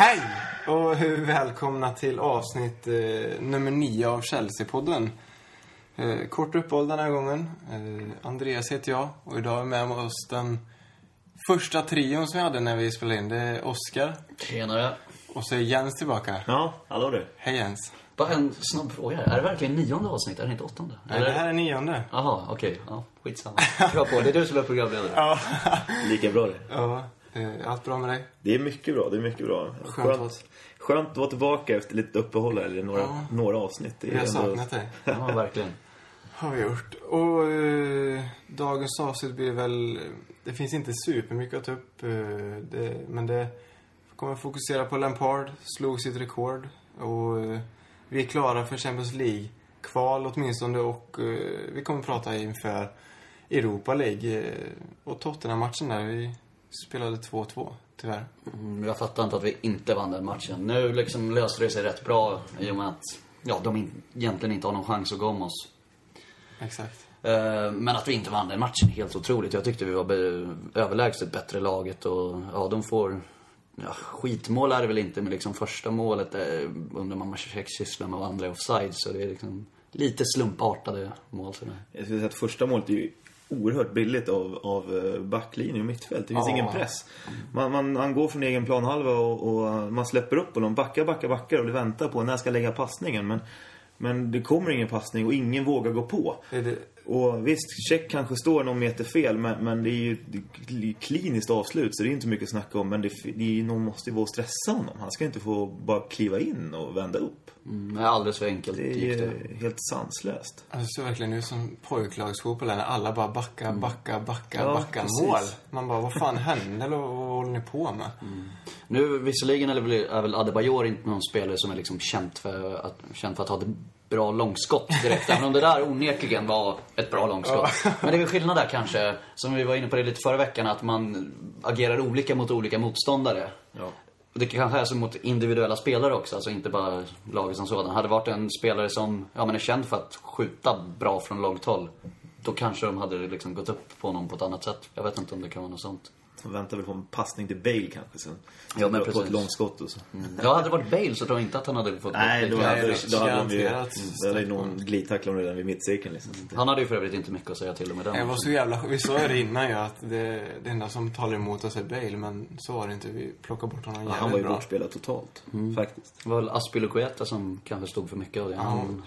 Hej och välkomna till avsnitt eh, nummer nio av Chelsea-podden. Eh, kort uppehåll den här gången. Eh, Andreas heter jag och idag är med oss den första trion som vi hade när vi spelade in. Det är Oskar Tjenare. och så är Jens tillbaka. Ja, hallå du. Hej Jens. Bara en snabb fråga. Är det verkligen nionde avsnitt? Är det inte åttonde? Nej, det här är nionde. Jaha, okej. Ja, skitsamma. Kör på. Det är du som är programledare. Ja. Lika bra det. ja. Eh, Allt bra med dig? Det är mycket bra, det är mycket bra. Skönt Skönt, skönt att vara tillbaka efter lite uppehåll eller några, Ja. några avsnitt. Det är Vi har ändå- saknat dig. Ja, verkligen. Har vi gjort. Och eh, dagens avsnitt blir väl... Det finns inte supermycket att ta upp. Eh, det, men det kommer fokusera på Lampard. Slog sitt rekord. Och eh, vi är klara för Champions League-kval åtminstone. Och eh, vi kommer prata inför Europa League. Eh, och Tottenham-matchen där. Vi spelade 2-2, tyvärr. Mm, Jag fattar inte att vi inte vann den matchen. Nu liksom löste det sig rätt bra i och med att ja, de in, egentligen inte har någon chans att gå om oss. Exakt. Eh, Men att vi inte vann den matchen helt otroligt. Jag tyckte vi var be- överlägset bättre laget och ja, de får... Ja, skitmål är det väl inte, men liksom första målet är, undrar man Cech sysslar med och andra är offside. Så det är liksom lite slumpartade mål sådär. Jag skulle säga att första målet är ju oerhört billigt av, av eh, backlinjen och mittfält. Det finns Ja. ingen press. Man, man, han går från egen planhalva och, och man släpper upp honom. Backar, backar, backar och väntar på när ska jag lägga passningen. Men, men det kommer ingen passning och ingen vågar gå på. Det, Och visst, check kanske står någon meter fel, men, men det är ju det är kliniskt avslut så det är inte mycket att snacka om. Men det, det är, någon måste ju vara och stressa honom. Han ska inte få bara kliva in och vända upp. Mm, det är alldeles för enkelt Det är gick det. helt sanslöst. alltså, det ser verkligen ut som pojklagsfotboll här, när alla bara backar, backar, backar, Ja, backar precis. mål. Man bara, vad fan hände? Eller vad håller ni på med? Nu visserligen är väl, är väl Adebayor inte någon spelare som är liksom känt för att, känd för att ha ett bra långskott direkt. Även om det där onekligen var ett bra långskott. Men det är väl skillnad där kanske, som vi var inne på det lite förra veckan, att man agerar olika mot olika motståndare. Ja. Det kanske är så mot individuella spelare också, alltså inte bara laget som sådan. Hade det varit en spelare som ja, men är känd för att skjuta bra från långt håll, då kanske de hade liksom gått upp på honom på ett annat sätt. Jag vet inte om det kan vara något sånt. Han väntar väl på en passning till Bale kanske sen. Ja, men Dra på precis. ett långskott och så. Ja, hade det varit Bale så tror jag inte att han hade fått Nej, då hade, Nej, då hade de ju... garanterat. Då hade ju någon glidtacklat redan vid mittcirkeln liksom. Han hade ju för övrigt inte mycket att säga till om i den Det var så jävla Vi sa ju det innan ju att det, det enda som talar emot oss är Bale, men så var det inte. Vi plockade bort honom Ja, jävligt han var ju bra. bortspelad totalt. Faktiskt. Det var väl Aspilicueta som kanske stod för mycket av det. Han Han,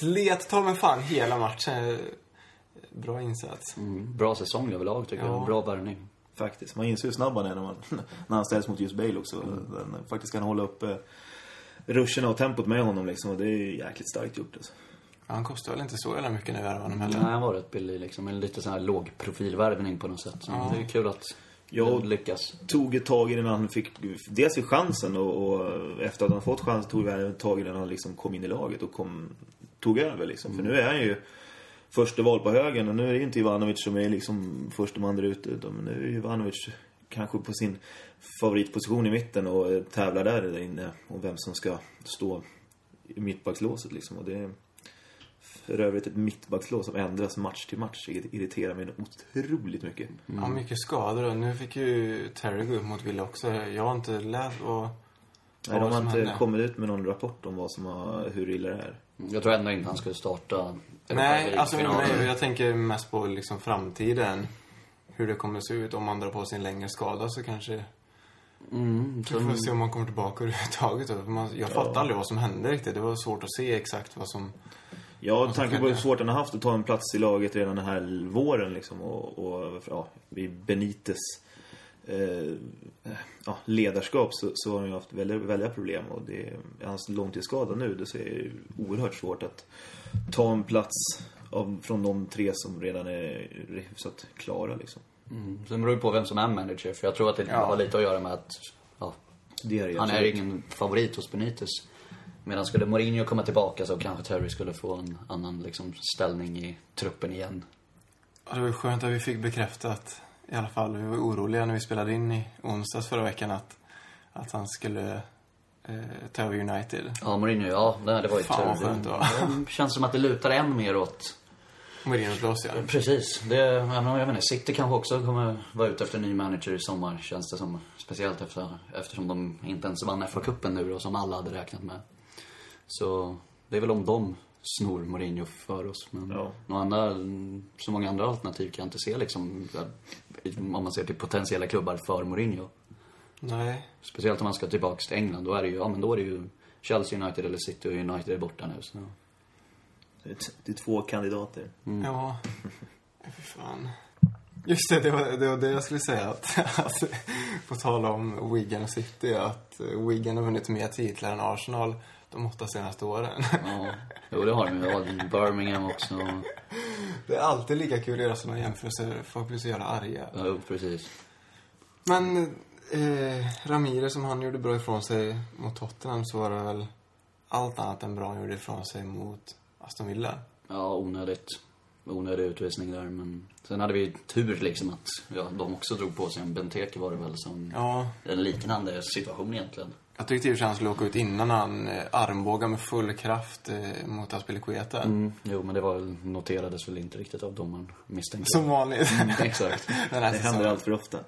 slet ta mig fan hela matchen. Bra insats. mm, bra säsong överlag tycker Ja. jag. Bra värvning. Faktiskt. Man inser hur snabb han är när, man, när han ställs mot just Bale också. Den faktiskt kan hålla upp eh, ruscherna och tempot med honom liksom. Och det är jäkligt starkt gjort alltså. Han kostar väl inte så jävla mycket värvade honom heller. Nej, han var rätt billig liksom. En lite sån här lågprofilvärvning på något sätt. Så Ja. Det är kul att Ja. det lyckas. Tog ett tag innan han fick, dels fick chansen och, och efter att han fått chansen tog han ett tag innan han liksom kom in i laget och kom, tog över liksom. För nu är han ju första val på högen och nu är det ju inte Ivanovic som är liksom första man där ute utan nu är Ivanovic kanske på sin favoritposition i mitten och tävlar där, där inne och vem som ska stå i mittbackslåset liksom. Och det är för övrigt ett mittbackslås som ändras match till match, vilket irriterar mig otroligt mycket. Ja, mycket skador och nu fick ju Terry gå upp mot Villa också. Jag har inte läst vad... Nej, de har inte hände. kommit ut med någon rapport om vad som har, hur illa det är. Jag tror ändå inte han skulle starta Nej, alltså nej, jag tänker mest på liksom framtiden. Hur det kommer se ut. Om man drar på sig en längre skada så kanske... Mm, Vi får se om man kommer tillbaka överhuvudtaget. jag fattade aldrig vad som hände riktigt. Det var svårt att se exakt vad som... Ja, som tanke på hur svårt han har haft att ta en plats i laget redan den här våren liksom och, och ja, vid Benites eh, ja, ledarskap så, så har han ju haft väldigt, väldiga problem och det, hans långtidsskada nu, det ser ju oerhört svårt att ta en plats av, från de tre som redan är hyfsat klara liksom. Mm. Sen beror det på vem som är manager. För jag tror att det Ja. har lite att göra med att ja, Det är det han är absolut. ingen favorit hos Benitez. Medan skulle Mourinho komma tillbaka så kanske Terry skulle få en annan liksom, ställning i truppen igen. Ja, Det var skönt att vi fick bekräftat, i alla fall, vi var oroliga när vi spelade in i onsdags förra veckan att, att han skulle eh, ta över United. Ja, Mourinho, ja, nej, det var ju Fan, vad skönt det var. Det känns som att det lutar än mer åt Mourinhos blås, ja. Precis. Det, jag vet inte, City kanske också kommer vara ute efter en ny manager i sommar, känns det som. Speciellt efter, eftersom de inte ens vann FA-cupen nu då, som alla hade räknat med. Så det är väl om de snor Mourinho för oss. Men Ja. några andra, så många andra alternativ kan jag inte se liksom. Om man ser till potentiella klubbar för Mourinho. Nej. Speciellt om man ska tillbaks till England. Då är det ju, ja men då är det ju Chelsea United eller City och United är borta nu. Så. Det är t- Det är två kandidater. Ja. Fy fan. Just det, det var, det var det jag skulle säga. Att, att, på tal om Wigan och City, att eh, Wigan har vunnit mer titlar än Arsenal de åtta senaste åren. Ja, jo det har de ju. Birmingham också. Det är alltid lika kul att göra sådana jämförelser. Folk blir så jävla arga. Ja, precis. Men eh, Ramirez, som han gjorde bra ifrån sig mot Tottenham, så var det väl allt annat än bra han gjorde ifrån sig mot Aston Villa. Ja, onödigt. Onödig utvisning där, men... Sen hade vi tur liksom att ja, de också drog på sig en Benteke var det väl som... Ja, En liknande situation egentligen. Jag tyckte för sig han skulle åka ut innan han eh, armbågade med full kraft eh, mot Aspelekueta. Mm, jo, men det var, väl- noterades väl inte riktigt av domaren, misstänker Som vanligt. jag. Exakt. Det händer allt för ofta.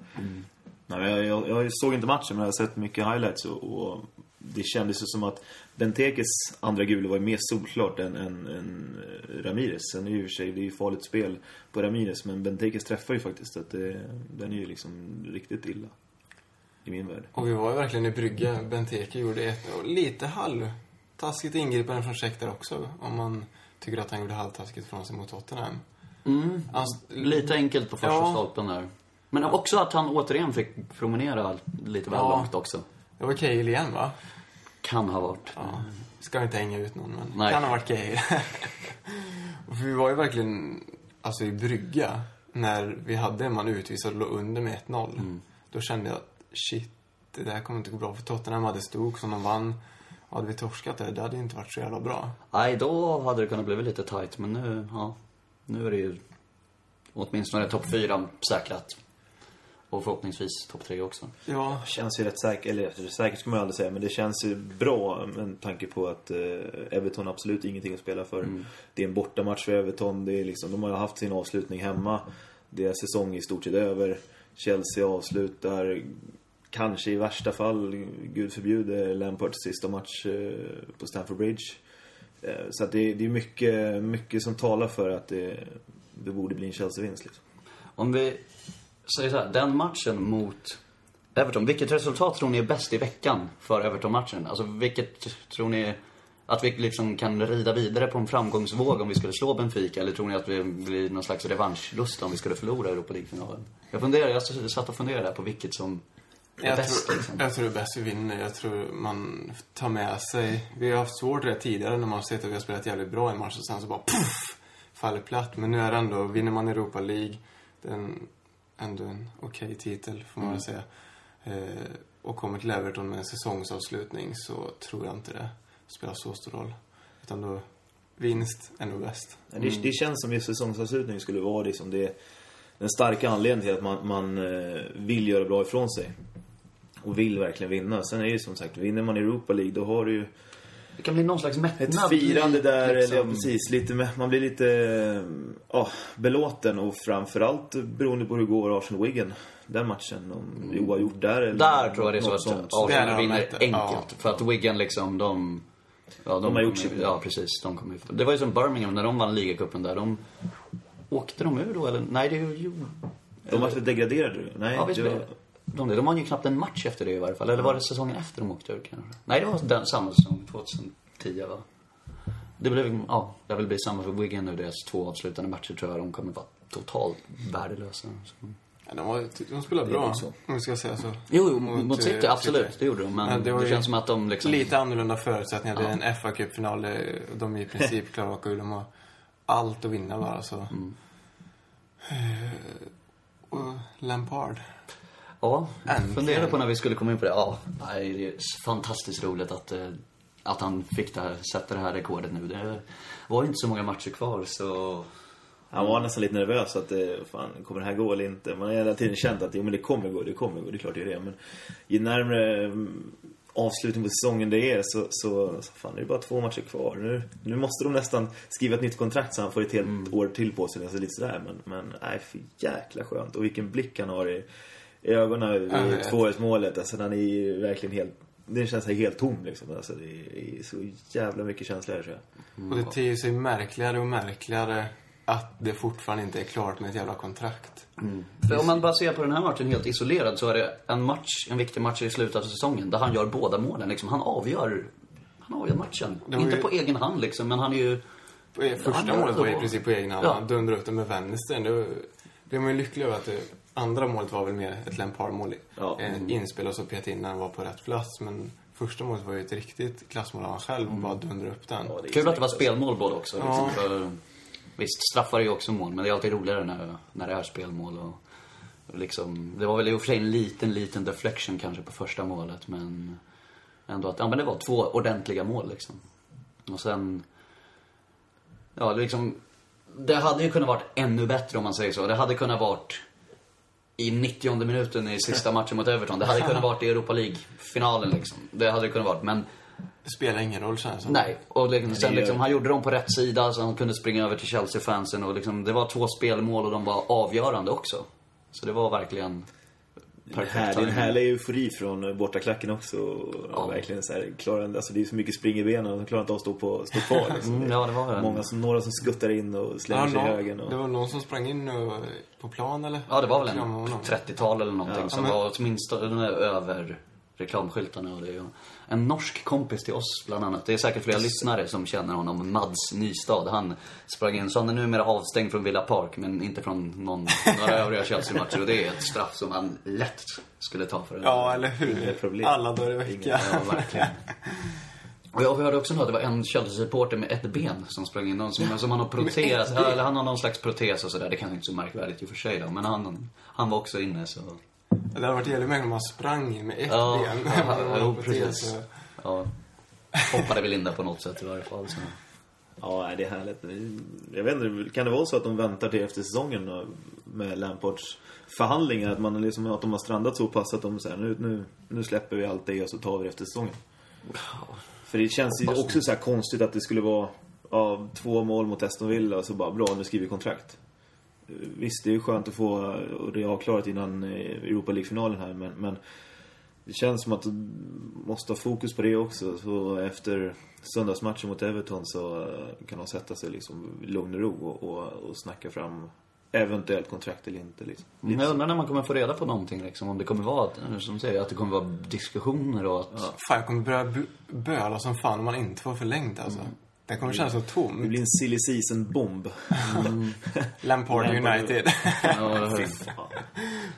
Nej, men jag, jag, jag såg inte matchen, men jag har sett mycket highlights och, och det kändes ju som att Bentekes andra gula var ju mer solklart än, än, än eh, Ramirez. Sen är ju i och för sig, det är ju farligt spel på Ramirez, men Bentekes träffar ju faktiskt. Att det, den är ju liksom riktigt illa. I min värld. Och vi var ju verkligen i brygga. Benteke gjorde ett och lite halvtaskigt ingripande från Scheck där också. Om man tycker att han gjorde halvtaskigt från sig mot Tottenham. Mm, Alltså, lite enkelt på första Ja. stolpen där. Men också att han återigen fick promenera lite väl Ja. långt också. det var Cahill igen va? Kan ha varit. Ja. Ska inte hänga ut någon, men Nej. kan ha varit Cahill. Och för vi var ju verkligen alltså, i brygga när vi hade en man utvisad och låg under med 1-0. Då kände jag att shit, det där kommer inte gå bra. För Tottenham hade Stoke som de vann. Och hade vi torskat det, det hade inte varit så jävla bra. Nej, då hade det kunnat bli lite tight, men nu, ja. Nu är det ju åtminstone topp fyra säkrat. Och förhoppningsvis topp tre också. Ja, Känns ju rätt säkert, eller rätt säkert ska man ju aldrig säga, men det känns ju bra med tanke på att eh, Everton har absolut ingenting att spela för. Det är en bortamatch för Everton, det är liksom, de har ju haft sin avslutning hemma. Deras säsong är i stort sett över. Chelsea avslutar, kanske i värsta fall, gud förbjude, Lampards sista match eh, på Stamford Bridge. Eh, så att det, det är mycket, mycket som talar för att det, det borde bli en Chelsea-vinst liksom. Om vi säger så här, den matchen mot Everton, vilket resultat tror ni är bäst i veckan för Everton-matchen? Alltså vilket tror ni att vi liksom kan rida vidare på en framgångsvåg om vi skulle slå Benfica? Eller tror ni att det blir någon slags revanschlust om vi skulle förlora Europa League-finalen? Jag funderar, jag satt och funderade där på vilket som jag bäst tror, liksom. jag tror det är bäst vi vinner. Jag tror man tar med sig... Vi har haft svårt det tidigare när man har sett att vi har spelat jävligt bra i match och sen så bara puff, faller platt. Men nu är det ändå, vinner man Europa League, det är en, ändå en okej titel får man väl säga. Eh, och kommer till Everton med en säsongsavslutning så tror jag inte det spelar så stor roll. Utan då, vinst är nog bäst. Ja, Det, det känns som att säsongsavslutning skulle vara liksom det, den starka anledningen till att man, man eh, vill göra bra ifrån sig. Och vill verkligen vinna. Sen är det ju som sagt, vinner man Europa League då har du ju Det kan bli någon slags mättnad. ett firande där, liksom. eller ja, precis, lite med, man blir lite ja, belåten och framförallt beroende på hur det går Arsenal-Wigan. Den matchen, om det är oavgjort där eller Där tror jag det är så något att sånt. Där har Arsenal de vinner enkelt. ja. För att Wigan liksom, de... Ja, De har gjort sitt. Ja, precis. De kommer ju- Det var ju som Birmingham när de vann ligacupen där. De... Åkte de ur då eller? Nej, det gjorde... De var väl degraderade? Nej, Ja, visst det var, det. De, de vann ju knappt en match efter det i varje fall. Eller var det säsongen efter de åkte ur kanske? Nej, det var den, samma säsong. 2010 va? Det blev, ja, det vill bli samma för Wigan nu. Deras två avslutande matcher tror jag de kommer vara totalt värdelösa. Så. Ja, de, var, de är bra, om vi ska säga så. Jo, jo, mot, Mot, City, eh, absolut. City. Det gjorde de. Men, Men det det, känns som att de liksom... Lite annorlunda förutsättningar. Det är en fa Cup-final. eh, De är i princip klara att åka ur. De har allt att vinna bara. Så. Mm. Eh, Och Lampard. Ja, Äntligen. funderade på när vi skulle komma in på det. Ja, det är fantastiskt roligt att, eh, att han fick det här, sätta det här rekordet nu. Det var ju inte så många matcher kvar så... Han var nästan lite nervös att det, fan, kommer det här gå eller inte? Man har hela tiden känt att jo, men det kommer gå, det kommer gå, det är klart det är det. Men ju närmare mm, avslutning på säsongen det är så, så, så fan, det är bara två matcher kvar. Nu, nu måste de nästan skriva ett nytt kontrakt så han får ett helt Mm. år till på sig. Alltså lite sådär. Men, men nej, för jäkla skönt. Och vilken blick han har i, i ögonen vid Jag vet. 2-1 Alltså den är ju verkligen helt... Den känns helt tom liksom. Alltså, det är, är så jävla mycket känslor tror jag. Och det ter sig märkligare och märkligare att det fortfarande inte är klart med ett jävla kontrakt. För om man bara ser på den här matchen helt isolerad så är det en match, en viktig match i slutet av säsongen där han gör båda målen. Liksom. Han avgör, han avgör matchen. Var Inte ju- på egen hand liksom, men han är ju... E- Första Ja, målet var i ja. princip på egen hand. Ja. Han dundrade upp den med vänstern. Det blev man ju lycklig över att det andra målet var väl mer ett Lampard-mål. Ja. Eh, Inspel och så pet in när han var på rätt plats. Men första målet var ju ett riktigt klassmål. Han själv bara dundrade upp den. Ja, Kul att det var spelmål båda också. Liksom, Ja. för, visst, straffar är ju också mål, men det är alltid roligare när, när det är spelmål. Och, och liksom, det var väl i och för sig en liten, liten deflection kanske på första målet, men ändå att, ja men det var två ordentliga mål liksom. Och sen, ja liksom, det hade ju kunnat varit ännu bättre om man säger så. Det hade kunnat varit i 90 minuten i sista matchen mot Everton. Det hade kunnat varit i Europa League-finalen liksom. Det hade det kunnat varit, men Det spelar ingen roll känns det. Nej, och liksom, sen liksom, han gjorde dem på rätt sida så han kunde springa över till Chelsea-fansen och liksom, det var två spelmål och de var avgörande också. Så det var verkligen Det här- det är en härlig eufori från bortaklacken också. Och Ja. Verkligen så här, klarar, alltså det är så mycket spring i benen och de klarar inte av att stå, på, stå kvar. Liksom. Mm, ja, det var en- Många som, några som skuttar in och slänger Ja, sig i högen. Och... Det var någon som sprang in nu på plan eller? Ja, det var väl en honom. 30-tal eller någonting Ja. som Ja, men- var åtminstone över reklamskyltarna. Och det ju en norsk kompis till oss bland annat. Det är säkert flera lyssnare som känner honom. Mads Nystad. Han sprang in, så han är numera avstängd från Villa Park men inte från någon, några övriga Chelsea-matcher. Och det är ett straff som han lätt skulle ta för en Ja, eller hur? Alla dagar i veckan. Ja, verkligen. Och jag hörde också nu att det var en Chelsea-supporter med ett ben som sprang in. Någon som, som har någon protes. ett ben? Ja, eller han har någon slags protes och sådär. Det kanske inte är så märkvärdigt i och för sig då. Men han, han var också inne så... Det hade varit jävligt märkligt om man sprang in med ett Ja, ben. ja, Man jo, på precis. så- Ja. Hoppade väl in där på något sätt i varje fall. Så. Ja, det är härligt. Jag vet inte, kan det vara så att de väntar till efter säsongen med Lampards förhandlingar? Att, man liksom, att de har strandat så pass att de säger nu, nu, nu släpper vi allt det och så tar vi det efter säsongen. För det känns ju också så här konstigt att det skulle vara ja, två mål mot Aston Villa och så bara bra, nu skriver vi kontrakt. Visst, det är ju skönt att få och det är avklarat innan eh, Europa League-finalen här men, men det känns som att du måste ha fokus på det också. Så efter söndagsmatchen mot Everton så eh, kan de sätta sig liksom i lugn och ro och, och, och snacka fram eventuellt kontrakt eller inte. Liksom. Men jag undrar när man kommer få reda på någonting liksom. Om det kommer vara, att- som säger, att det kommer vara diskussioner och att... Fan, jag kommer börja böla som fan om man inte får förlängt alltså. Det kommer kännas så Det tomt. blir en silly season-bomb. Lampard Lampard. United. Ja, Fy fan.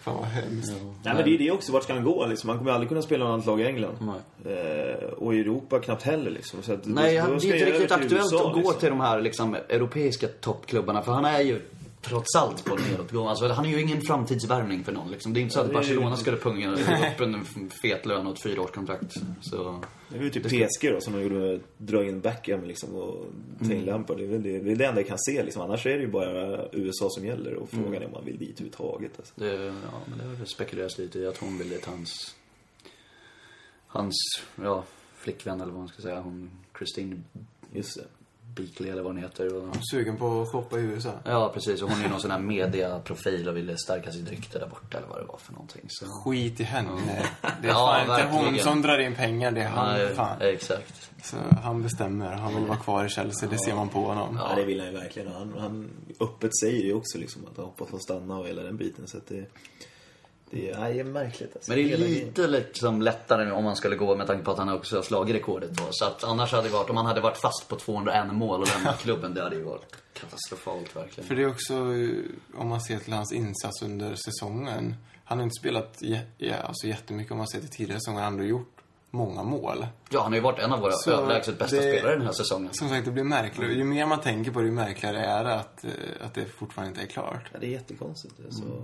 fan vad hemskt. Nej men det är det också, vart ska han gå liksom? Han kommer aldrig kunna spela något annat lag i England. Nej. Eh, och i Europa knappt heller liksom. Så att, Nej, då det är inte riktigt aktuellt USA, att gå liksom. till de här liksom, europeiska toppklubbarna. För han är ju trots allt på nedåtgång. Alltså, han är ju ingen framtidsvärvning för någon. Liksom. Det är inte så att Barcelona skulle punga upp en fet lön och ett fyraårskontrakt. Så... Det är ju typ PSG då som de gjorde med dra in Beckham liksom och ta Mm. Det är det, det, är det enda jag kan se liksom. Annars är det ju bara USA som gäller och frågan Mm. är om man vill dit överhuvudtaget. Alltså. Det, ja, men det har spekulerats lite i att hon ville till hans... Hans, ja, flickvän eller vad man ska säga. Hon, Christine Just det. Beakley eller vad hon heter. Och, Sugen på att shoppa i USA. ja, precis. Och hon är ju någon sån här mediaprofil och ville stärka sitt rykte där borta eller vad det var för någonting. Så. Skit i henne. Det är Ja, fan inte hon som drar in pengar, det är han. Nej, fan. exakt. Så han bestämmer. Han vill vara kvar i Chelsea, det ser man på honom. Ja, det vill han ju verkligen. Han, han öppet säger ju också liksom att han hoppas få stanna och hela den biten. Så att det, det, är, nej, det är märkligt alltså. Men det är lite liksom lättare om man skulle gå med tanke på att han också har slagit rekordet då. Så att annars hade det varit, om han hade varit fast på 201 mål och lämnat klubben, det hade ju varit katastrofalt verkligen. För det är också, eh, om man ser till hans insats under säsongen. Han har inte spelat jä- ja, alltså jättemycket om man ser till tidigare säsonger. Han har ändå gjort många mål. Ja, han har ju varit en av våra Så överlägset bästa det- spelare den här säsongen. Som sagt, det blir märkligare. Ju mer man tänker på det, ju märkligare är det att, eh, att det fortfarande inte är klart. Ja, det är jättekonstigt. Alltså, Mm.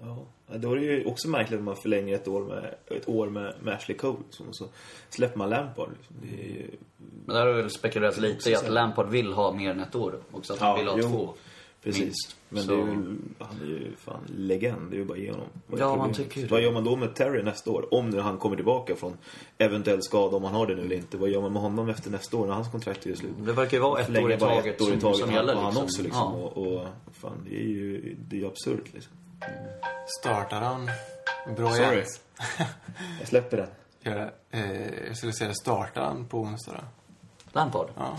ja. Ja, Då är det ju också märkligt att man förlänger ett år med, ett år med, med Ashley Cole. Liksom, och så släpper man Lampard. Liksom. Det är ju, Men där har väl spekulerats lite i att Lampard vill ha mer än ett år också. Att han Ja, vill ha jo. två. Precis. Minst. Men Så- det är ju, han är ju fan legend. Det är ju bara ge honom. Vad Ja, man tycker det. Vad gör man då med Terry nästa år? Om nu han kommer tillbaka från eventuell skada, om han har det nu eller inte. Vad gör man med honom efter nästa år när hans kontrakt är slut? Det verkar ju vara ett år i taget, ett år i som, taget som han- gäller. och han liksom. också liksom. Ja. Och, och fan, det är ju, det är ju absurt liksom. Startar han bra Sorry. igen? Jag släpper den. Gör det. Eh, jag skulle säga startar han på onsdag då? Lampard? Ja.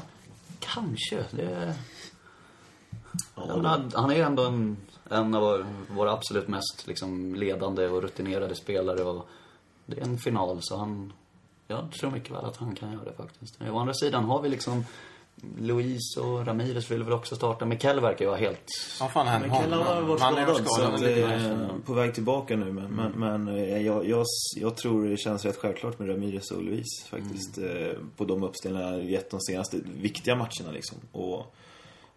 Kanske. Det... Han, har- han är ändå en, en av våra, våra absolut mest liksom, ledande och rutinerade spelare. Och det är en final, så han... Jag tror mycket väl att han kan göra det faktiskt. Å andra sidan har vi liksom Luis och Ramirez vill väl också starta. Mikel verkar ju vara helt... Vad fan Kalle honom? har varit Han är skadad, så att, med lite eh, matcher. på väg tillbaka nu. Men, men, men eh, jag, jag, jag tror det känns rätt självklart med Ramirez och Luis faktiskt. eh, På de uppställningarna jag gett de senaste viktiga matcherna liksom. Och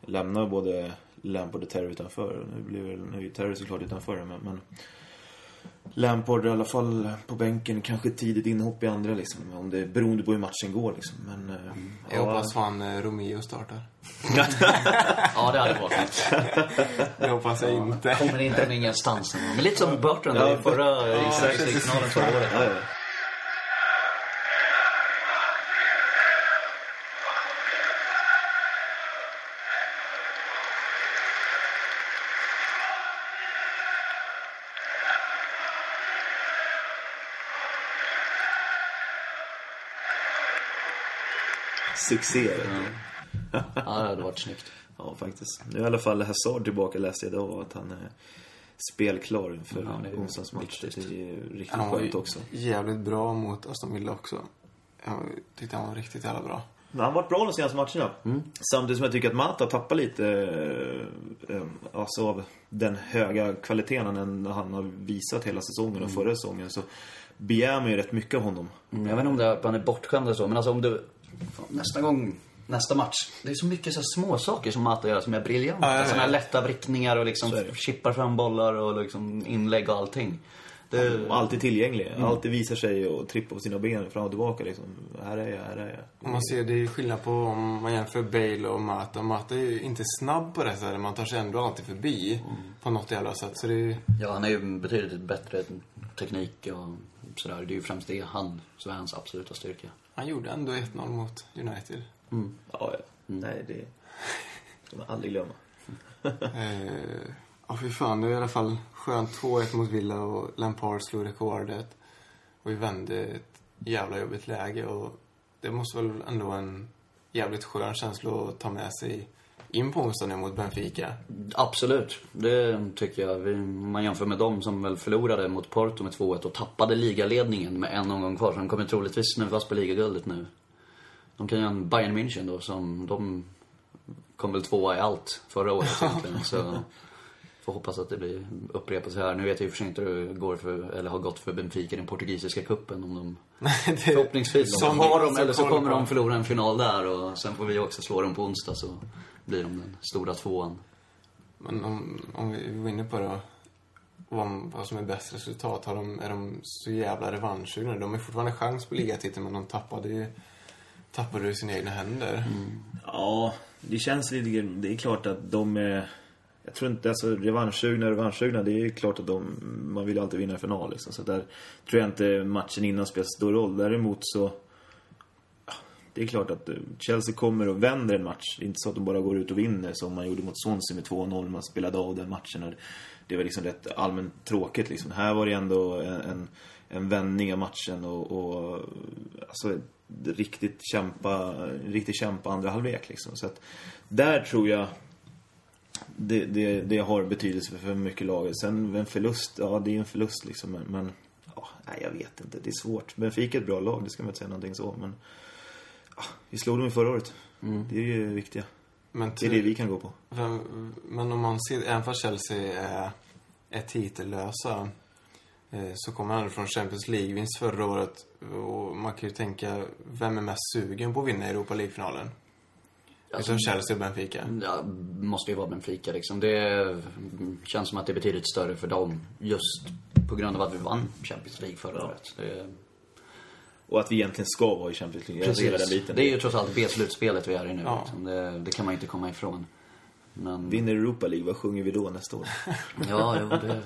lämnar både Lampard och Terry utanför. Nu blir väl, nu är Terry såklart utanför men, men Lampard i alla fall på bänken, kanske tidigt inhopp i andra liksom. Om det är beroende på hur matchen går liksom. Men, eh, Jag hoppas fan eh, Romeo startar. Ja, det hade varit. Det hoppas jag inte. Kommer inte från ingenstans. Men lite som Bertrand Ja, i förra ja, i Champions League-finalen förra året. Ja, ja. Ja, det hade varit snyggt. Ja, faktiskt. Nu är i alla fall Hazard tillbaka läste jag idag att han är spelklar inför Ja, det är onsdagens match. viktigt. Det är riktigt Han var skönt ju också. jävligt bra mot Aston Villa också. Jag tyckte han var riktigt jävla bra. Men han har varit bra de senaste matcherna. Mm. Samtidigt som jag tycker att Mata tappar lite eh, eh, alltså av den höga kvaliteten han, han har visat hela säsongen och Mm. förra säsongen. Så begär man ju rätt mycket av honom. Mm, Jag vet inte om det är man är bortskämd eller så, men alltså om du... Nästa gång, nästa match. Det är så mycket så små saker som Mata gör som är briljanta. Ja, ja, ja. Såna här lätta vrickningar och liksom chippar fram bollar och liksom inlägg och allting. Det, alltid tillgänglig. Mm. Alltid visar sig och trippar på sina ben fram och tillbaka liksom. Här är jag, här är jag. Man ser, det är skillnad på om man jämför Bale och Mata. Mata är ju inte snabb på det sättet. Man tar sig ändå alltid förbi på något jävla sätt. Så det är ja, han är ju betydligt bättre teknik och sådär. Det är ju främst det han, som är hans absoluta styrka. Han gjorde ändå 1-0 mot United. Ja, ja. Nej, det ska man aldrig glömma. Eh, Ja, fy fan. Det är i alla fall skönt. 2-1 mot Villa och Lampard slog rekordet. Och vi vände ett jävla jobbigt läge. Och det måste väl ändå vara en jävligt skön känsla att ta med sig in på onsdag nu mot Benfica. Absolut, det tycker jag. Om man jämför med dem som väl förlorade mot Porto med 2-1 och tappade ligaledningen med en omgång kvar. Så de kommer troligtvis snuvas på ligaguldet nu. De kan ju ha en Bayern München då som, de kom väl tvåa i allt förra året egentligen. Så får hoppas att det blir upprepat så här. Nu vet jag och för sig inte hur det går för, eller har gått för Benfica i den portugisiska kuppen om de det, Förhoppningsvis Som har de, eller så kommer de förlora en final där och sen får vi också slå dem på onsdag så blir de den stora tvåan. Men om, om vi går inne på det, vad, vad som är bäst resultat. Har de, är de så jävla revanschsugna? De har fortfarande chans på ligatiteln, men de tappade ju tappade i sina egna händer. Ja, det känns lite Det är klart att de är... Jag tror inte, alltså revanschsugna och revanschsugna, det är ju klart att de... Man vill ju alltid vinna en final liksom. Så där tror jag inte matchen innan spelar så stor roll. Däremot så... Det är klart att eh, Chelsea kommer och vänder en match. Det är inte så att de bara går ut och vinner som man gjorde mot Swansea med 2-0. Man spelade av den matchen. Och det var liksom rätt allmänt tråkigt liksom. Här var det ändå en, en, en vändning av matchen och... och alltså, riktigt kämpa, riktigt kämpa andra halvlek liksom. Så att där tror jag det, det, det har betydelse för mycket laget. Sen en förlust, ja det är en förlust liksom. Men, men ja, nej, jag vet inte. Det är svårt. Benfica är ett bra lag, det ska man inte säga någonting så. Men vi slog dem i förra året. Det är ju det viktiga. Men, Det är det vi kan gå på. Vem- Men om man ser, även fast Chelsea är, är titellösa eh, så kommer han från Champions League-vinst förra året. Och man kan ju tänka, vem är mest sugen på att vinna Europa League-finalen? Alltså, Utav Chelsea och Benfica. ja, måste ju vara Benfica liksom. Det känns som att det är betydligt större för dem just på grund av att vi vann Champions League förra året. Det, Och att vi egentligen ska vara i Champions League. Ser den precis. biten. Det är ju trots allt B-slutspelet vi är i nu. Ja. Liksom. Det, det kan man inte komma ifrån. Men, Vinner Europa League, vad sjunger vi då nästa år? ja, jo, det...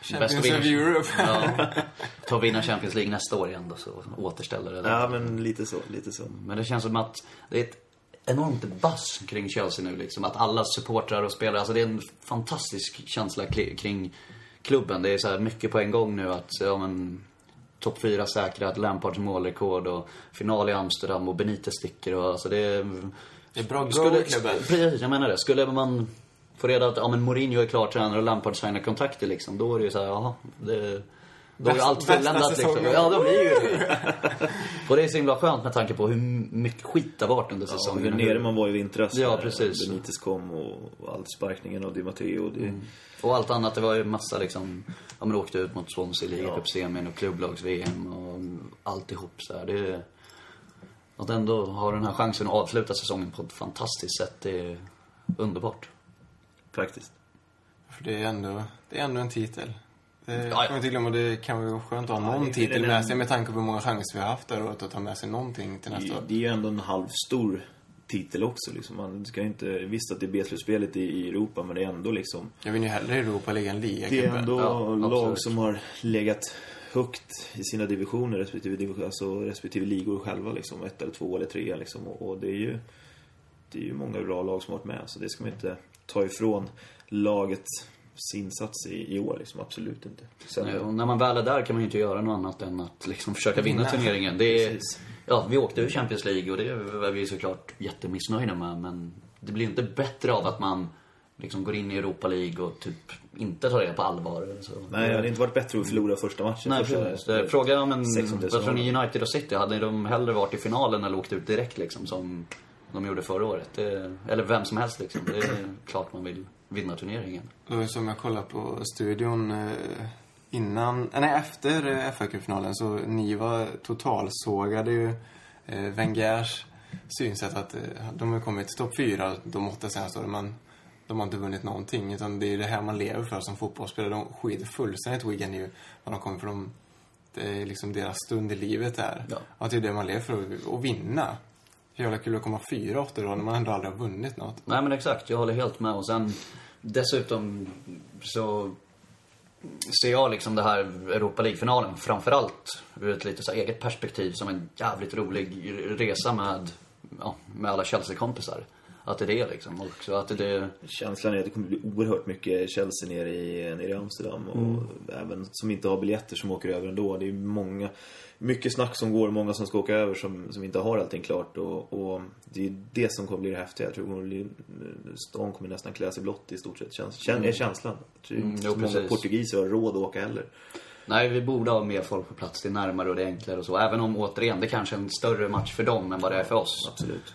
Champions of Europe. Ja. Ta och vinna Champions League nästa år igen då, så återställer det. Ja, men lite så, lite så. Men det känns som att det är ett enormt buzz kring Chelsea nu liksom. Att alla supportrar och spelare, alltså det är en fantastisk känsla kring klubben. Det är så här mycket på en gång nu att, ja men, topp fyra säkrat, Lampards målrekord och final i Amsterdam och Benitez sticker och alltså det är... Det är bra go Skulle, precis, jag menar det. Skulle man få reda att, ja men Mourinho är klar tränare och Lampard signar kontakter liksom, då är det ju så här, jaha, det... Då är ju allt fulländat liksom. Ja, då blir det ju det. Och det är så himla skönt med tanke på hur mycket skit det har varit under Ja, säsongen. hur nere man var i vintras. Ja, precis. Benitez kom och, och allt sparkningen av Di Matteo. Det, Och allt annat, det var ju massa liksom, ja men åkte ut mot Swansea, League Ja. Cup-semin och klubblags-VM och alltihop så här. Det är, Att ändå ha den här chansen att avsluta säsongen på ett fantastiskt sätt, det är underbart. faktiskt. För det är ändå, det är ändå en titel. Det Ja, kan ja. inte glömma. Det kan vara skönt att ha någon det- titel med sig med tanke på hur många chanser vi har haft där att ta med sig någonting till nästa Det, år. det är ju ändå en halv stor titel också. Liksom. Man ska ju inte, visst att det är B-slutspelet i, i Europa, men det är ändå liksom... Jag vill ju hellre Europa ligga än Det är ändå Ja, lag absolut. som har legat högt i sina divisioner, respektive, alltså respektive ligor själva. Liksom, ett eller två eller tre. Liksom. Och, och det är ju det är ju många bra lag som har varit med, så det ska man inte ta ifrån lagets insats i, i år. Liksom. Absolut inte. Sen, Nej, Och när man väl är där kan man ju inte göra något annat än att liksom försöka vinna Vinna. turneringen. Det är, Precis. ja, vi åkte ur Champions League och det är vi såklart jättemissnöjda med. Men det blir inte bättre av att man liksom går in i Europa League och typ inte tar det på allvar. Så. Nej, det hade inte varit bättre att förlora första matchen. Nej, första, Fråga om en... 16 Vad tror ni United och City? Hade de hellre varit i finalen eller åkt ut direkt liksom som de gjorde förra året? Det, eller vem som helst liksom. Det är klart man vill vinna turneringen. Ju som jag kollade på studion eh, innan, eh, nej efter eh, FA-cupfinalen så Niva totalsågade ju Wengers synsätt att de har kommit till topp fyra de åtta senaste åren men de har inte vunnit någonting utan det är det här man lever för som fotbollsspelare. De skiter fullständigt Wigan i vad de kommer för de, det är liksom deras stund i livet där. Ja. Och att det är det man lever för, att vinna. Hur jävla kul att komma fyra åtta då när man ändå aldrig har vunnit något. Nej men exakt, jag håller helt med. Och sen dessutom så ser jag liksom det här Europa League-finalen framförallt ur ett lite så här eget perspektiv som en jävligt rolig resa med, ja, med alla Chelsea-kompisar. Att det är det liksom också. Att det. Känslan är att det kommer bli oerhört mycket Chelsea nere i, nere i Amsterdam. Och även som inte har biljetter som åker över ändå. Det är många, mycket snack som går, många som ska åka över som, som inte har allting klart. Och, och det är det som kommer bli det häftiga. Jag tror kommer bli, stan kommer nästan klä sig blått i stort sett. Käns, kän, är känslan. Jag tror Mm, inte så många portugiser har råd att åka heller. Nej, vi borde ha mer folk på plats. Det är närmare och det är enklare och så. Även om återigen, det kanske är en större match för dem än vad det är för oss. Absolut.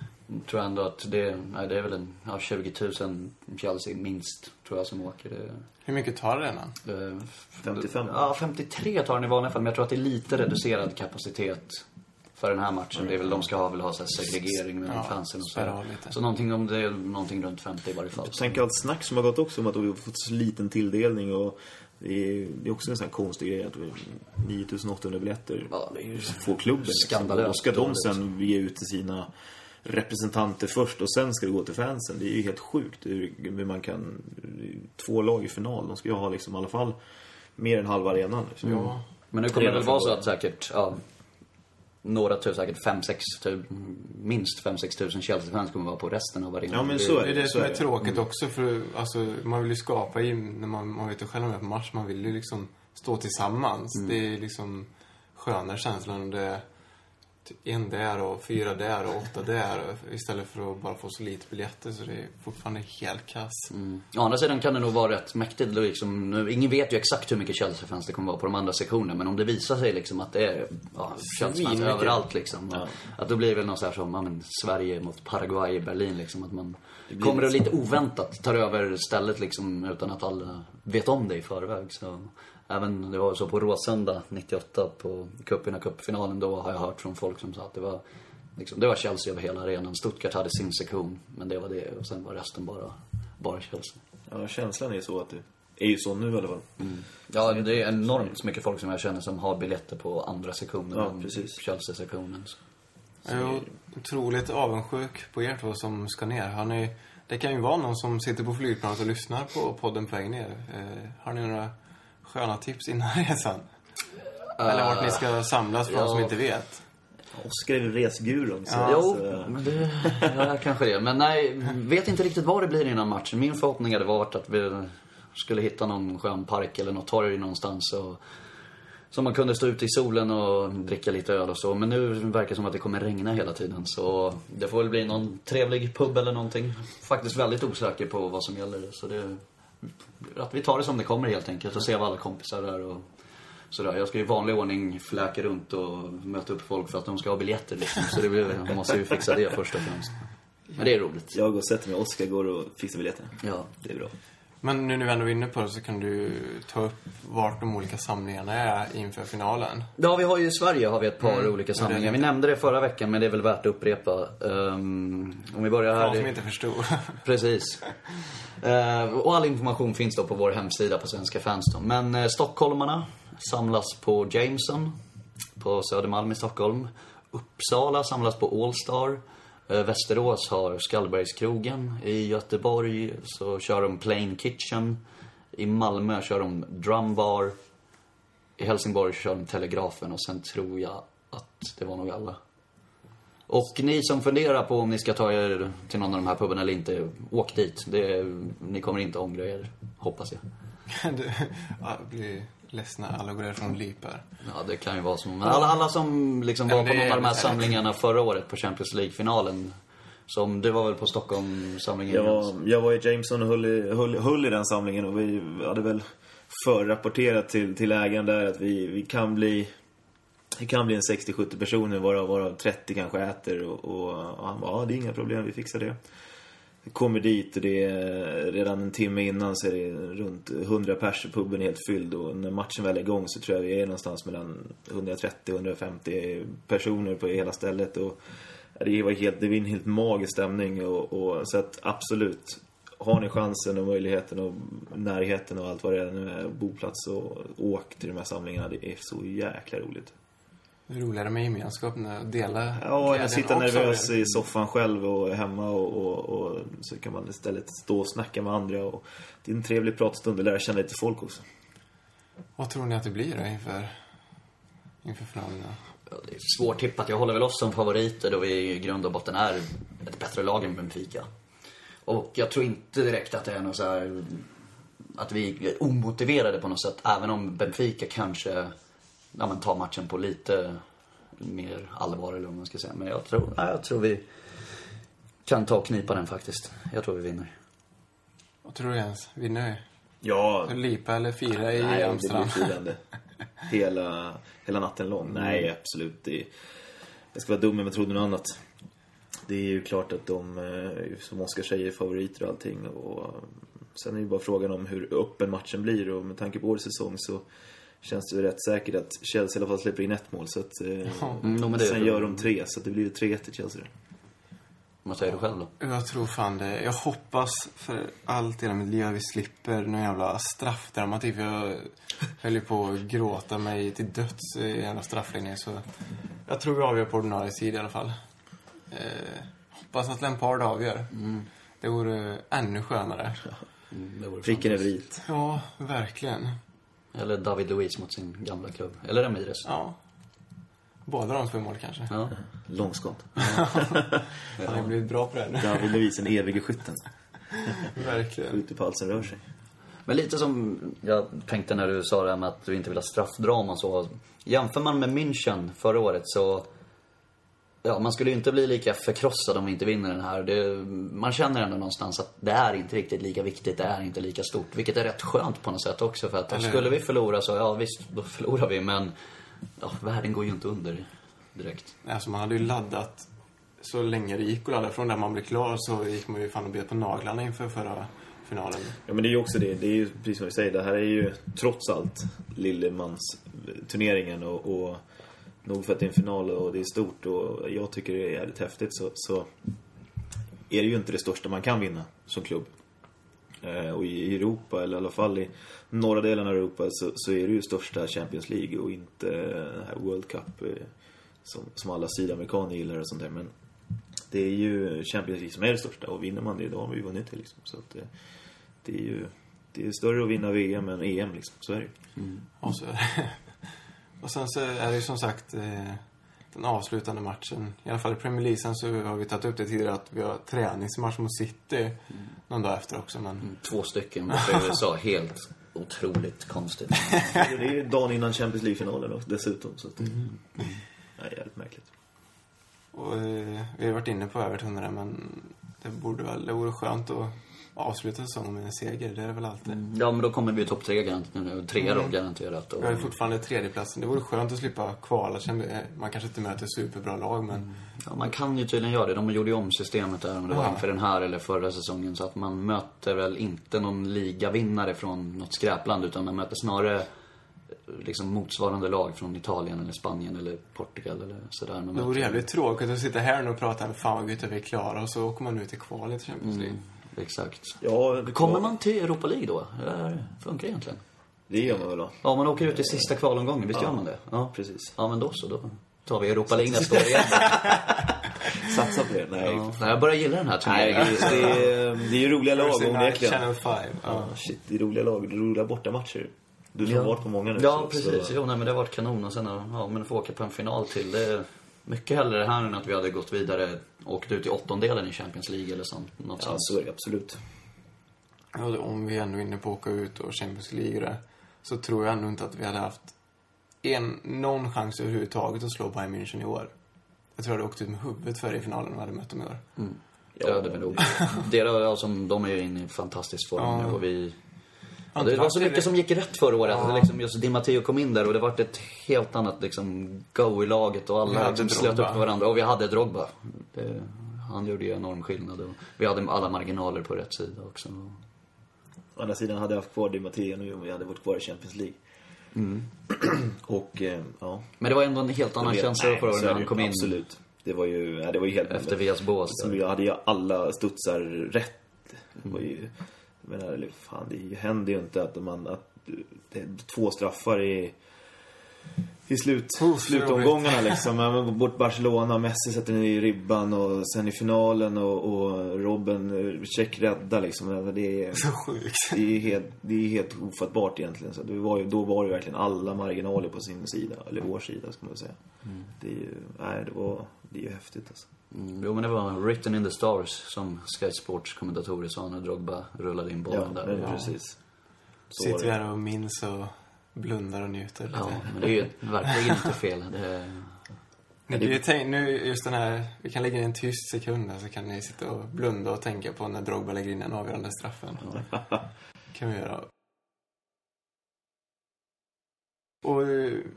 Tror jag ändå att det, nej, det är väl en, ja, 20 000 Chelsea minst, tror jag, som åker. Det, Hur mycket tar det redan? det, 55. Ja, 53 tar den i vanliga fall, men jag tror att det är lite reducerad kapacitet för den här matchen. Det är väl, de ska ha, väl ha så här segregering med Ja, fansen och så. Så någonting om det är någonting runt 50 i varje fall. Tänk allt snack som har gått också om att vi har fått så liten tilldelning och det är, det är också en sån här konstig grej att vi 9800 biljetter Ja, det är ju får klubben. liksom. skandalöst Och ska de sen ge ut till sina representanter först och sen ska det gå till fansen. Det är ju helt sjukt hur, hur man kan... Två lag i final, de ska ju ha liksom i alla fall mer än halva arenan. Liksom. Ja. Men nu kommer det väl vara så att säkert, ja, några tusen, säkert 5-6 tusen, minst 5-6 tusen Chelsea-fans kommer vara på resten av arenan. Ja, men så Det är det som är är det. tråkigt också för alltså, man vill ju skapa i, när man, man vet ju själv är på match, man vill ju liksom stå tillsammans. Det är liksom skönare känslan om det är typ en där och fyra där och åtta där istället för att bara få så lite biljetter så det är fortfarande helt kass. Mm. Å andra sidan kan det nog vara rätt mäktigt. Liksom, nu, ingen vet ju exakt hur mycket Chelsea-fans det kommer vara på de andra sektionerna. Men om det visar sig liksom att det är ja, Chelsea-fans överallt liksom. Ja. Att då blir det väl något så här som ja, men, Sverige mot Paraguay i Berlin liksom. Att man kommer och lite lite oväntat tar över stället liksom utan att alla vet om det i förväg. Så, även, det var så på Råsunda 98 på cupen cupfinalen då har jag hört från folk som sa att det var Liksom, det var Chelsea över hela arenan. Stuttgart hade sin sektion, men det var det. Och sen var resten bara, bara Chelsea. Ja, känslan är så att det är ju så nu i alla fall. Ja, det är enormt mycket folk som jag känner som har biljetter på andra sektionen Ja, än. Chelsea-sektionen. Jag är otroligt avundsjuk på er två som ska ner. Har ni, det kan ju vara någon som sitter på flygplanet och lyssnar på podden på väg ner. Eh, har ni några sköna tips innan resan? Eller vart ni ska samlas för de som ja. inte vet? Oskar är väl resgurun. Så, Jo, det, ja, kanske det. Men nej, vet inte riktigt vad det blir innan matchen. Min förhoppning hade varit att vi skulle hitta någon skön park eller något torg någonstans. Och, så man kunde stå ute i solen och dricka lite öl och så. Men nu verkar det som att det kommer regna hela tiden. Så det får väl bli någon trevlig pub eller någonting. Faktiskt väldigt osäker på vad som gäller. Så det, att vi tar det som det kommer helt enkelt och ser vad alla kompisar är och sådär. Jag ska i vanlig ordning fläka runt och möta upp folk för att de ska ha biljetter liksom. Så det blir, jag måste ju fixa det först och främst. Men det är roligt. jag går och sätter mig. Oskar går och fixar biljetterna. Ja. Det är bra. Men nu när vi ändå är inne på det så kan du ta upp vart de olika samlingarna är inför finalen. Ja, vi har ju i Sverige har vi ett par Mm. olika samlingar. Vi nämnde det förra veckan, men det är väl värt att upprepa. Ehm, om vi börjar här. de som inte förstod. Precis. Eh, och all information finns då på vår hemsida på Svenska fans då. Men eh, stockholmarna samlas på Jameson på Södermalm i Stockholm. Uppsala samlas på Allstar. Eh, Västerås har Skallbergskrogen. I Göteborg så kör de Plain Kitchen. I Malmö kör de Drumbar. I Helsingborg kör de Telegrafen och sen tror jag att det var nog alla. Och ni som funderar på om ni ska ta er till någon av de här pubarna eller inte, åk dit. Det, ni kommer inte ångra er, hoppas jag. det, ja, blir ledsna. Därifrån och lipar. Ja, det kan ju vara så. Men alla, alla som liksom var på någon av de här är- samlingarna förra året på Champions League-finalen. Som, du var väl på Stockholm-samlingen? Jag var, jag var i Jameson och höll i, höll, höll i den samlingen och vi hade väl förrapporterat till, till ägaren där att vi, vi kan bli det kan bli en 60-70 personer varav, varav 30 kanske äter och, och, och han bara, ja det är inga problem, vi fixar det. Vi kommer dit och det är redan en timme innan så är det runt 100 pers, puben är helt fylld och när matchen väl är igång så tror jag vi är någonstans mellan 130-150 personer på hela stället och det var helt, det var en helt magisk stämning och, och så att absolut har ni chansen och möjligheten och närheten och allt vad det är nu är, boplats och åk till de här samlingarna. Det är så jäkla roligt. Det är roligare med gemenskap när att dela Ja, sitter och nervös i soffan själv och är hemma och, och, och så kan man istället stå och snacka med andra och det är en trevlig pratstund och lära känna lite folk också. Vad tror ni att det blir då inför, inför finalerna? Ja, det är svårt tippat. Jag håller väl oss som favoriter då vi i grund och botten är ett bättre lag än Benfica. Och jag tror inte direkt att det är något så här att vi är omotiverade på något sätt. Även om Benfica kanske ja, men tar matchen på lite mer allvar eller vad man ska säga. Men jag tror, ja, jag tror vi kan ta och knipa den faktiskt. Jag tror vi vinner. Vad tror du Jens? Vinner vi? Ja, Lipa eller fira i nej, det Amsterdam? blir firande. Hela, hela natten lång. Nej, absolut. Det, jag ska vara dum om jag trodde något annat. Det är ju klart att de, eh, som Oskar säger, är favoriter och allting. Och sen är det ju bara frågan om hur öppen matchen blir. Och med tanke på årets säsong så känns det ju rätt säkert att Chelsea i alla fall släpper in ett mål. Så att, eh, Mm, jo, men det- sen gör de tre, så att det blir 3-1 till Chelsea. Vad säger du själv då? Jag tror fan det. Jag hoppas för allt i hela mitt liv att vi slipper någon jävla straffdramatik. Jag höll ju på att gråta mig till döds i en jävla strafflinje. Så jag tror vi avgör på ordinarie tid i alla fall. Eh, hoppas att Lampard avgör. Det vore ännu skönare. Mm, det vore Pricken över i. Ja, verkligen. Eller David Luiz mot sin gamla klubb. Eller Ramirez. Ja. Båda de två mål kanske. Ja. Långskott. Han har blivit bra på det här nu. David Luiz, den evige skytten. Verkligen. Skjuter på allt som rör sig. Men lite som jag tänkte när du sa det här med att du inte vill ha straffdrama så. Jämför man med München förra året så... Ja, man skulle ju inte bli lika förkrossad om vi inte vinner den här. Det, man känner ändå någonstans att det är inte riktigt lika viktigt, det är inte lika stort. Vilket är rätt skönt på något sätt också. För att Eller skulle vi förlora så, ja visst, då förlorar vi. Men ja, världen går ju inte under direkt. Alltså man hade ju laddat så länge det gick att ladda. Från där man blev klar så gick man ju fan och bet på naglarna inför förra finalen. Ja men det är ju också det. Det är ju precis som vi säger. Det här är ju trots allt Lillemans turneringen och, och nog för att det är en final och det är stort och jag tycker det är jävligt häftigt så, så är det ju inte det största man kan vinna som klubb. Eh, och i Europa, eller i alla fall i norra delen av Europa, så, så är det ju största Champions League och inte den här World Cup. Eh, som, som alla sydamerikaner gillar och sånt där. Men det är ju Champions League som är det största och vinner man det, då har vi ju vunnit det liksom. Så att det, det är ju det är större att vinna VM än EM liksom. Så är det ju. Mm. Och, så, och sen så är det ju som sagt eh, den avslutande matchen. I alla fall i Premier League sen så har vi tagit upp det tidigare att vi har träningsmatch mot City någon dag efter också. Men Två stycken borta i USA. Helt otroligt konstigt. Det är ju dagen innan Champions League-finalen då, dessutom. Så att det ja, jävligt märkligt. och, eh, vi har varit inne på Everton där men det borde väl, det vore skönt att avsluta säsongen med en seger. Det är det väl alltid. Ja, men då kommer vi topp tre garanterat. Trea då, garanterat. Och, har ju fortfarande tredjeplatsen. Det vore skönt att slippa kvala. Eh, Man kanske inte möter superbra lag men ja, man kan ju tydligen göra det. De gjorde ju om systemet där, om det var Ja. inför den här eller förra säsongen. Så att man möter väl inte någon ligavinnare från något skräpland, utan man möter snarare eh, liksom motsvarande lag från Italien eller Spanien eller Portugal eller sådär. Man det vore jävligt tråkigt att sitta här och prata med fan vad gött att vi är klara och så åker man ut i kvalet i Champions League. Exakt. Ja, det- Kommer man till Europa League då? Eller funkar det egentligen? Det gör man väl då? Ja, man åker ut i sista kvalomgången, visst gör man det? Ja, Precis. Ja, men då så. Då tar vi Europa League nästa år igen. Satsa på det. Nej. Ja. Nej, jag börjar gilla den här Nej, turneringen. det, det, är, det är ju roliga lag onekligen. Channel 5. Ja. Ja, shit, det är roliga lag. Det är roliga bortamatcher. Du som Ja. har varit på många nu. Ja, så- precis. Så, Jo, nej, men det har varit kanon. Och sen, ja, men få åka på en final till. Det är mycket hellre det här än att vi hade gått vidare och åkt ut i åttondelen i Champions League eller sånt. Något ja, sånt. så är det absolut. Ja, om vi ändå är inne på att åka ut och Champions League det, så tror jag ändå inte att vi hade haft en, någon chans överhuvudtaget att slå Bayern München i år. Jag tror jag hade åkt ut med huvudet för i finalen om vi hade mött dem i år. Ja, det är nog. Deras, som, de är ju inne i fantastisk form Ja. nu och vi... Ja, det var så mycket som gick rätt förra året. Ja. Liksom just Di Matteo kom in där och det var ett helt annat liksom, go i laget och alla liksom, slöt upp på varandra. Och vi hade Drogba. Det, han gjorde ju enorm skillnad och vi hade alla marginaler på rätt sida också. Å andra sidan hade jag haft kvar Di Matteo nu om vi hade varit kvar i Champions League. och, eh, ja. Men det var ändå en helt annan känsla förra året är när det han kom in Absolut. Det var ju, ja, det var ju helt... efter Vias bås. Som jag hade ju alla studsar rätt. Det var ju, jag eller fan, det händer ju inte att man, att det två straffar i, i slut, Oh, slutomgångarna liksom. Men Bort Barcelona, Messi sätter ner i ribban och sen i finalen och, och Robben, eh, check rädda liksom. Men Det är, Så sjukt. det är helt, det är helt ofattbart egentligen. Så det var ju, då var det verkligen alla marginaler på sin sida, eller vår sida ska man säga. Det är ju, nej det var, det är ju häftigt alltså. Jo men det var written in the stars som Sky Sports kommentatorer sa när Drogba rullade in Ja, bollen där. men Ja. precis. Så Sitter vi det. här och minns och blundar och njuter lite. Ja, men det är ju verkligen inte fel. Det. Men det tänk, nu just den här, vi kan lägga in en tyst sekund här så kan ni sitta och blunda och tänka på när Drogba lägger in den avgörande straffen. kan vi göra. Och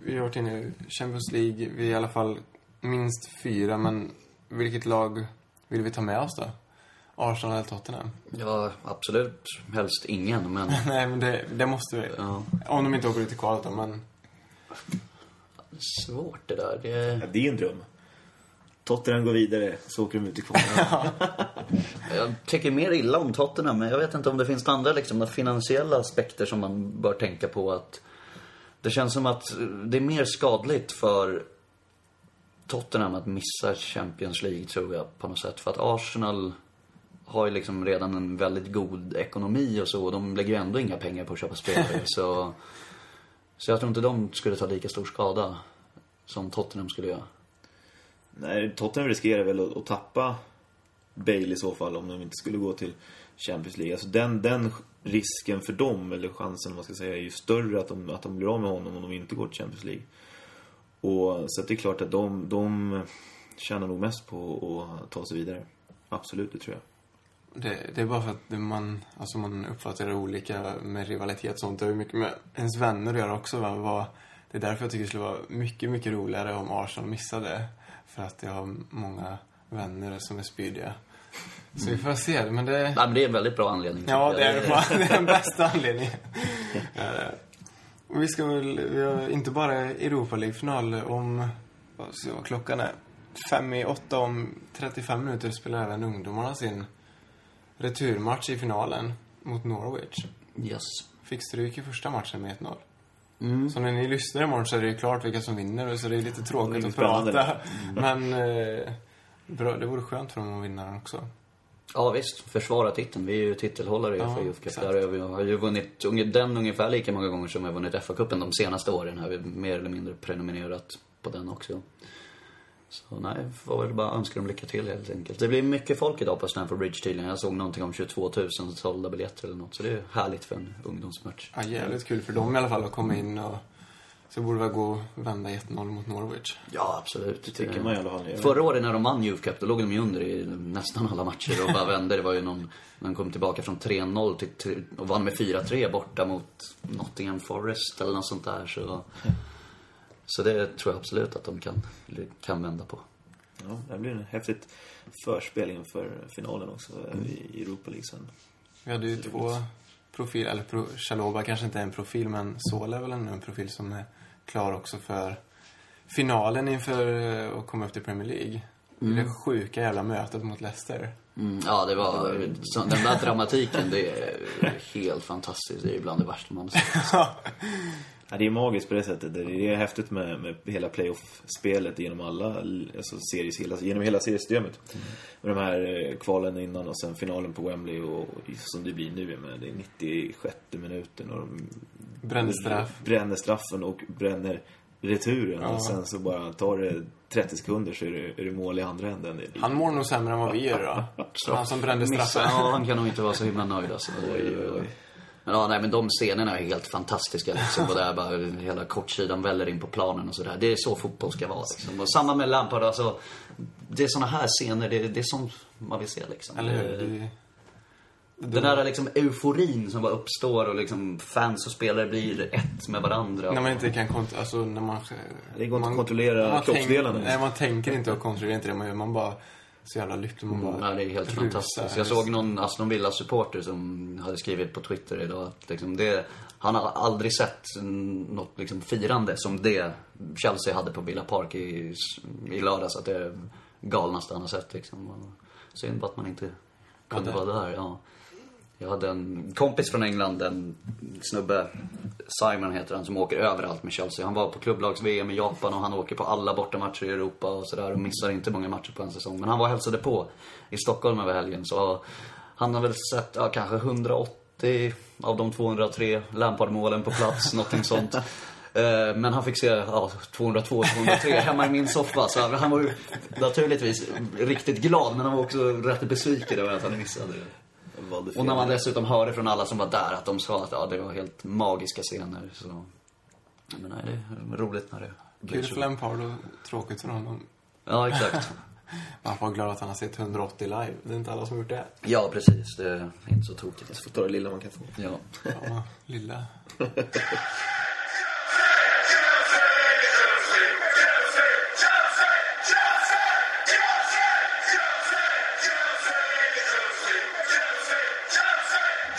vi har varit inne i Champions League, vi är i alla fall minst fyra, men vilket lag vill vi ta med oss då? Arsenal eller Tottenham? Ja, absolut. Helst ingen, men... Nej, men det, det måste vi. Ja, Om de inte åker ut i kvalet då, men... svårt det där. Det... Ja, det är en dröm. Tottenham går vidare, så åker de ut i kvalet. Jag tycker mer illa om Tottenham, men jag vet inte om det finns andra liksom, finansiella aspekter som man bör tänka på. att Det känns som att det är mer skadligt för Tottenham att missa Champions League, tror jag, på något sätt. För att Arsenal har ju liksom redan en väldigt god ekonomi och så, och de lägger ju ändå inga pengar på att köpa spelare. så, så jag tror inte de skulle ta lika stor skada som Tottenham skulle göra. Nej, Tottenham riskerar väl att, tappa Bale i så fall om de inte skulle gå till Champions League. Alltså den, den risken för dem, eller chansen om man ska säga, är ju större att de, att de blir av med honom om de inte går till Champions League. Och, så att det är klart att de, de tjänar nog mest på att ta sig vidare. Absolut, det tror jag. Det, det är bara för att man, alltså man uppfattar det olika med rivalitet och sånt. Det har ju mycket med ens vänner att göra också. Va? Vad- Det är därför jag tycker det skulle vara mycket, mycket roligare om Arsenal missade. För att jag har många vänner som är spydiga. Så vi får se. Men det... Nej, men det är en väldigt bra anledning. Ja, det är, det, det är den bästa anledningen. Vi ska väl, vi har inte bara Europa League-final om, vad ska jag, klockan är fem i åtta om 35 minuter spelar även ungdomarna sin returmatch i finalen mot Norwich. Yes. Fick stryk i första matchen med 1-0. Så när ni lyssnar imorgon så är det ju klart vilka som vinner. Så det är lite tråkigt är att prata. Men eh, bra, det vore skönt för dem att vinna den också. Ja visst, försvara titeln. Vi är ju titelhållare Ja, för Youth Cup. Där vi har ju vunnit den ungefär lika många gånger som vi har vunnit FA-cupen de senaste åren. Har vi mer eller mindre prenumererat på den också. Så nej, får väl bara önska dem lycka till helt enkelt. Det blir mycket folk idag på Stamford Bridge tydligen. Jag såg någonting om 22 000 sålda biljetter eller något. Så det är härligt för en ungdomsmatch. Ja, jävligt kul för dem i alla fall att komma in och så borde väl gå att vända 1-0 mot Norwich. Ja, absolut. Det tycker man i alla fall. Förra året när de vann Youth Cup, då låg de ju under i nästan alla matcher och bara vände. Det var ju någon, när de kom tillbaka från 3-0 till, och vann med 4-3 borta mot Nottingham Forest eller något sånt där. Så, så det tror jag absolut att de kan, kan vända på. Ja, det blir ett häftigt förspel inför finalen också i Europa League sen. Vi hade ju två profiler, eller Chaloba kanske inte är en profil, men Sola är väl ändå en profil som är klar också för finalen inför eh, att komma upp till Premier League. Det sjuka jävla mötet mot Leicester. Mm, ja, det var... Så, den där dramatiken, det är helt fantastiskt. Det är bland det värsta man har sett. Ja, det är magiskt på det sättet. Det är häftigt med, med hela playoff-spelet genom alla, alltså series, hela, genom hela seriesystemet. Med de här eh, kvalen innan och sen finalen på Wembley och som det blir nu med det är 96 minuten och de Brände straff. bränner straffen och bränner returen Ja. och sen så bara tar det 30 sekunder så är det, är det mål i andra änden. Han mår nog sämre än vad vi gör då. Han som brände straffen. Ja, han kan nog inte vara så himla nöjd alltså. Oj, oj, oj. Men ja, nej men de scenerna är helt fantastiska liksom. Och där bara hela kortsidan väller in på planen och sådär. Det är så fotboll ska vara liksom. Och samma med Lampard alltså. Det är såna här scener, det, det är som man vill se liksom. Eller hur? Det- Det, Den där liksom euforin som bara uppstår och liksom fans och spelare blir ett med varandra. när man inte kan kont- alltså när man... Det går inte man, att kontrollera man kroppsdelarna. Tänk, nej, man tänker inte och kontrollerar inte det man gör. Man bara så jävla lycklig. Man bara Mm, Ja, det är helt fantastiskt. Jag såg någon Aston Villa-supporter som hade skrivit på Twitter idag att liksom det, han har aldrig sett något liksom firande som det Chelsea hade på Villa Park i, i lördags. Att det är galnaste han har sett liksom. Synd att man inte kunde Ja, vara där. Ja. Jag hade en kompis från England, en snubbe, Simon heter han, som åker överallt med Chelsea. Han var på klubblags-VM i Japan och han åker på alla bortamatcher i Europa och sådär och missar inte många matcher på en säsong. Men han var och hälsade på i Stockholm över helgen så han har väl sett, ja, kanske 180 av de 203 Lampard-målen på plats, någonting sånt. Eh, Men han fick se ja, 202, 203 hemma i min soffa. Så han var ju naturligtvis riktigt glad, men han var också rätt besviken över att han missade det. Och när man dessutom hörde från alla som var där att de sa att ja, det var helt magiska scener. Så... Men nej, det är roligt när det blir Kul för Lampard och tråkigt för honom. Ja, exakt. Man får vara glad att han har sett 180 live. Det är inte alla som har gjort det. Ja, precis. Det är inte så tokigt. Får ta det lilla man kan få. Ja. Ja, lilla.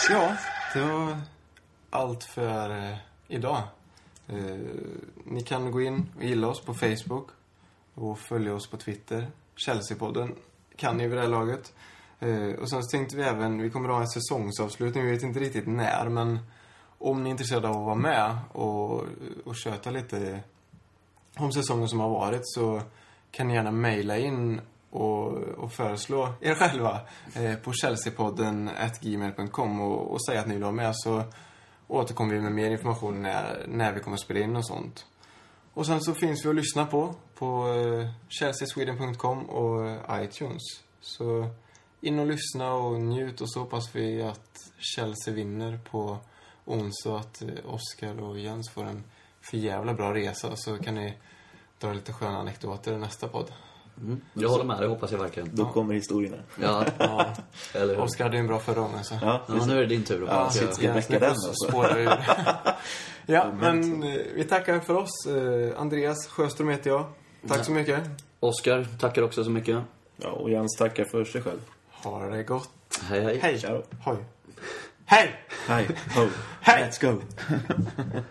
Ja, det var allt för eh, idag. Eh, ni kan gå in och gilla oss på Facebook och följa oss på Twitter. Chelsea-podden kan ni vid det här laget. Eh, och sen så tänkte vi även, vi kommer att ha en säsongsavslutning, vi vet inte riktigt när, men om ni är intresserade av att vara med och, och köta lite om säsongen som har varit så kan ni gärna mejla in och, och föreslå er själva eh, på chelseapodden gmail.com och, och säga att ni vill vara med så återkommer vi med mer information när, när vi kommer att spela in och sånt. Och sen så finns vi att lyssna på på eh, chelseasweden.com och iTunes. Så in och lyssna och njut och så hoppas vi att Chelsea vinner på onsdag och att eh, Oskar och Jens får en för jävla bra resa så kan ni dra lite sköna anekdoter i nästa podd. Mm. Jag håller med, det hoppas jag verkligen. Då kommer historierna. Ja, Ja, eller hur? Oscar hade ju en bra förra gången så. Ja, Ja, nu är det din tur att Ja, shit, ska jag väcka den alltså? ja, men eh, vi tackar för oss. Eh, Andreas Sjöström heter jag. Tack så mycket. Oskar, tackar också så mycket. ja, och Jens tackar för sig själv. Ha det gott. Hej, hej. Hej. Hej! Hej, Hej! let's go.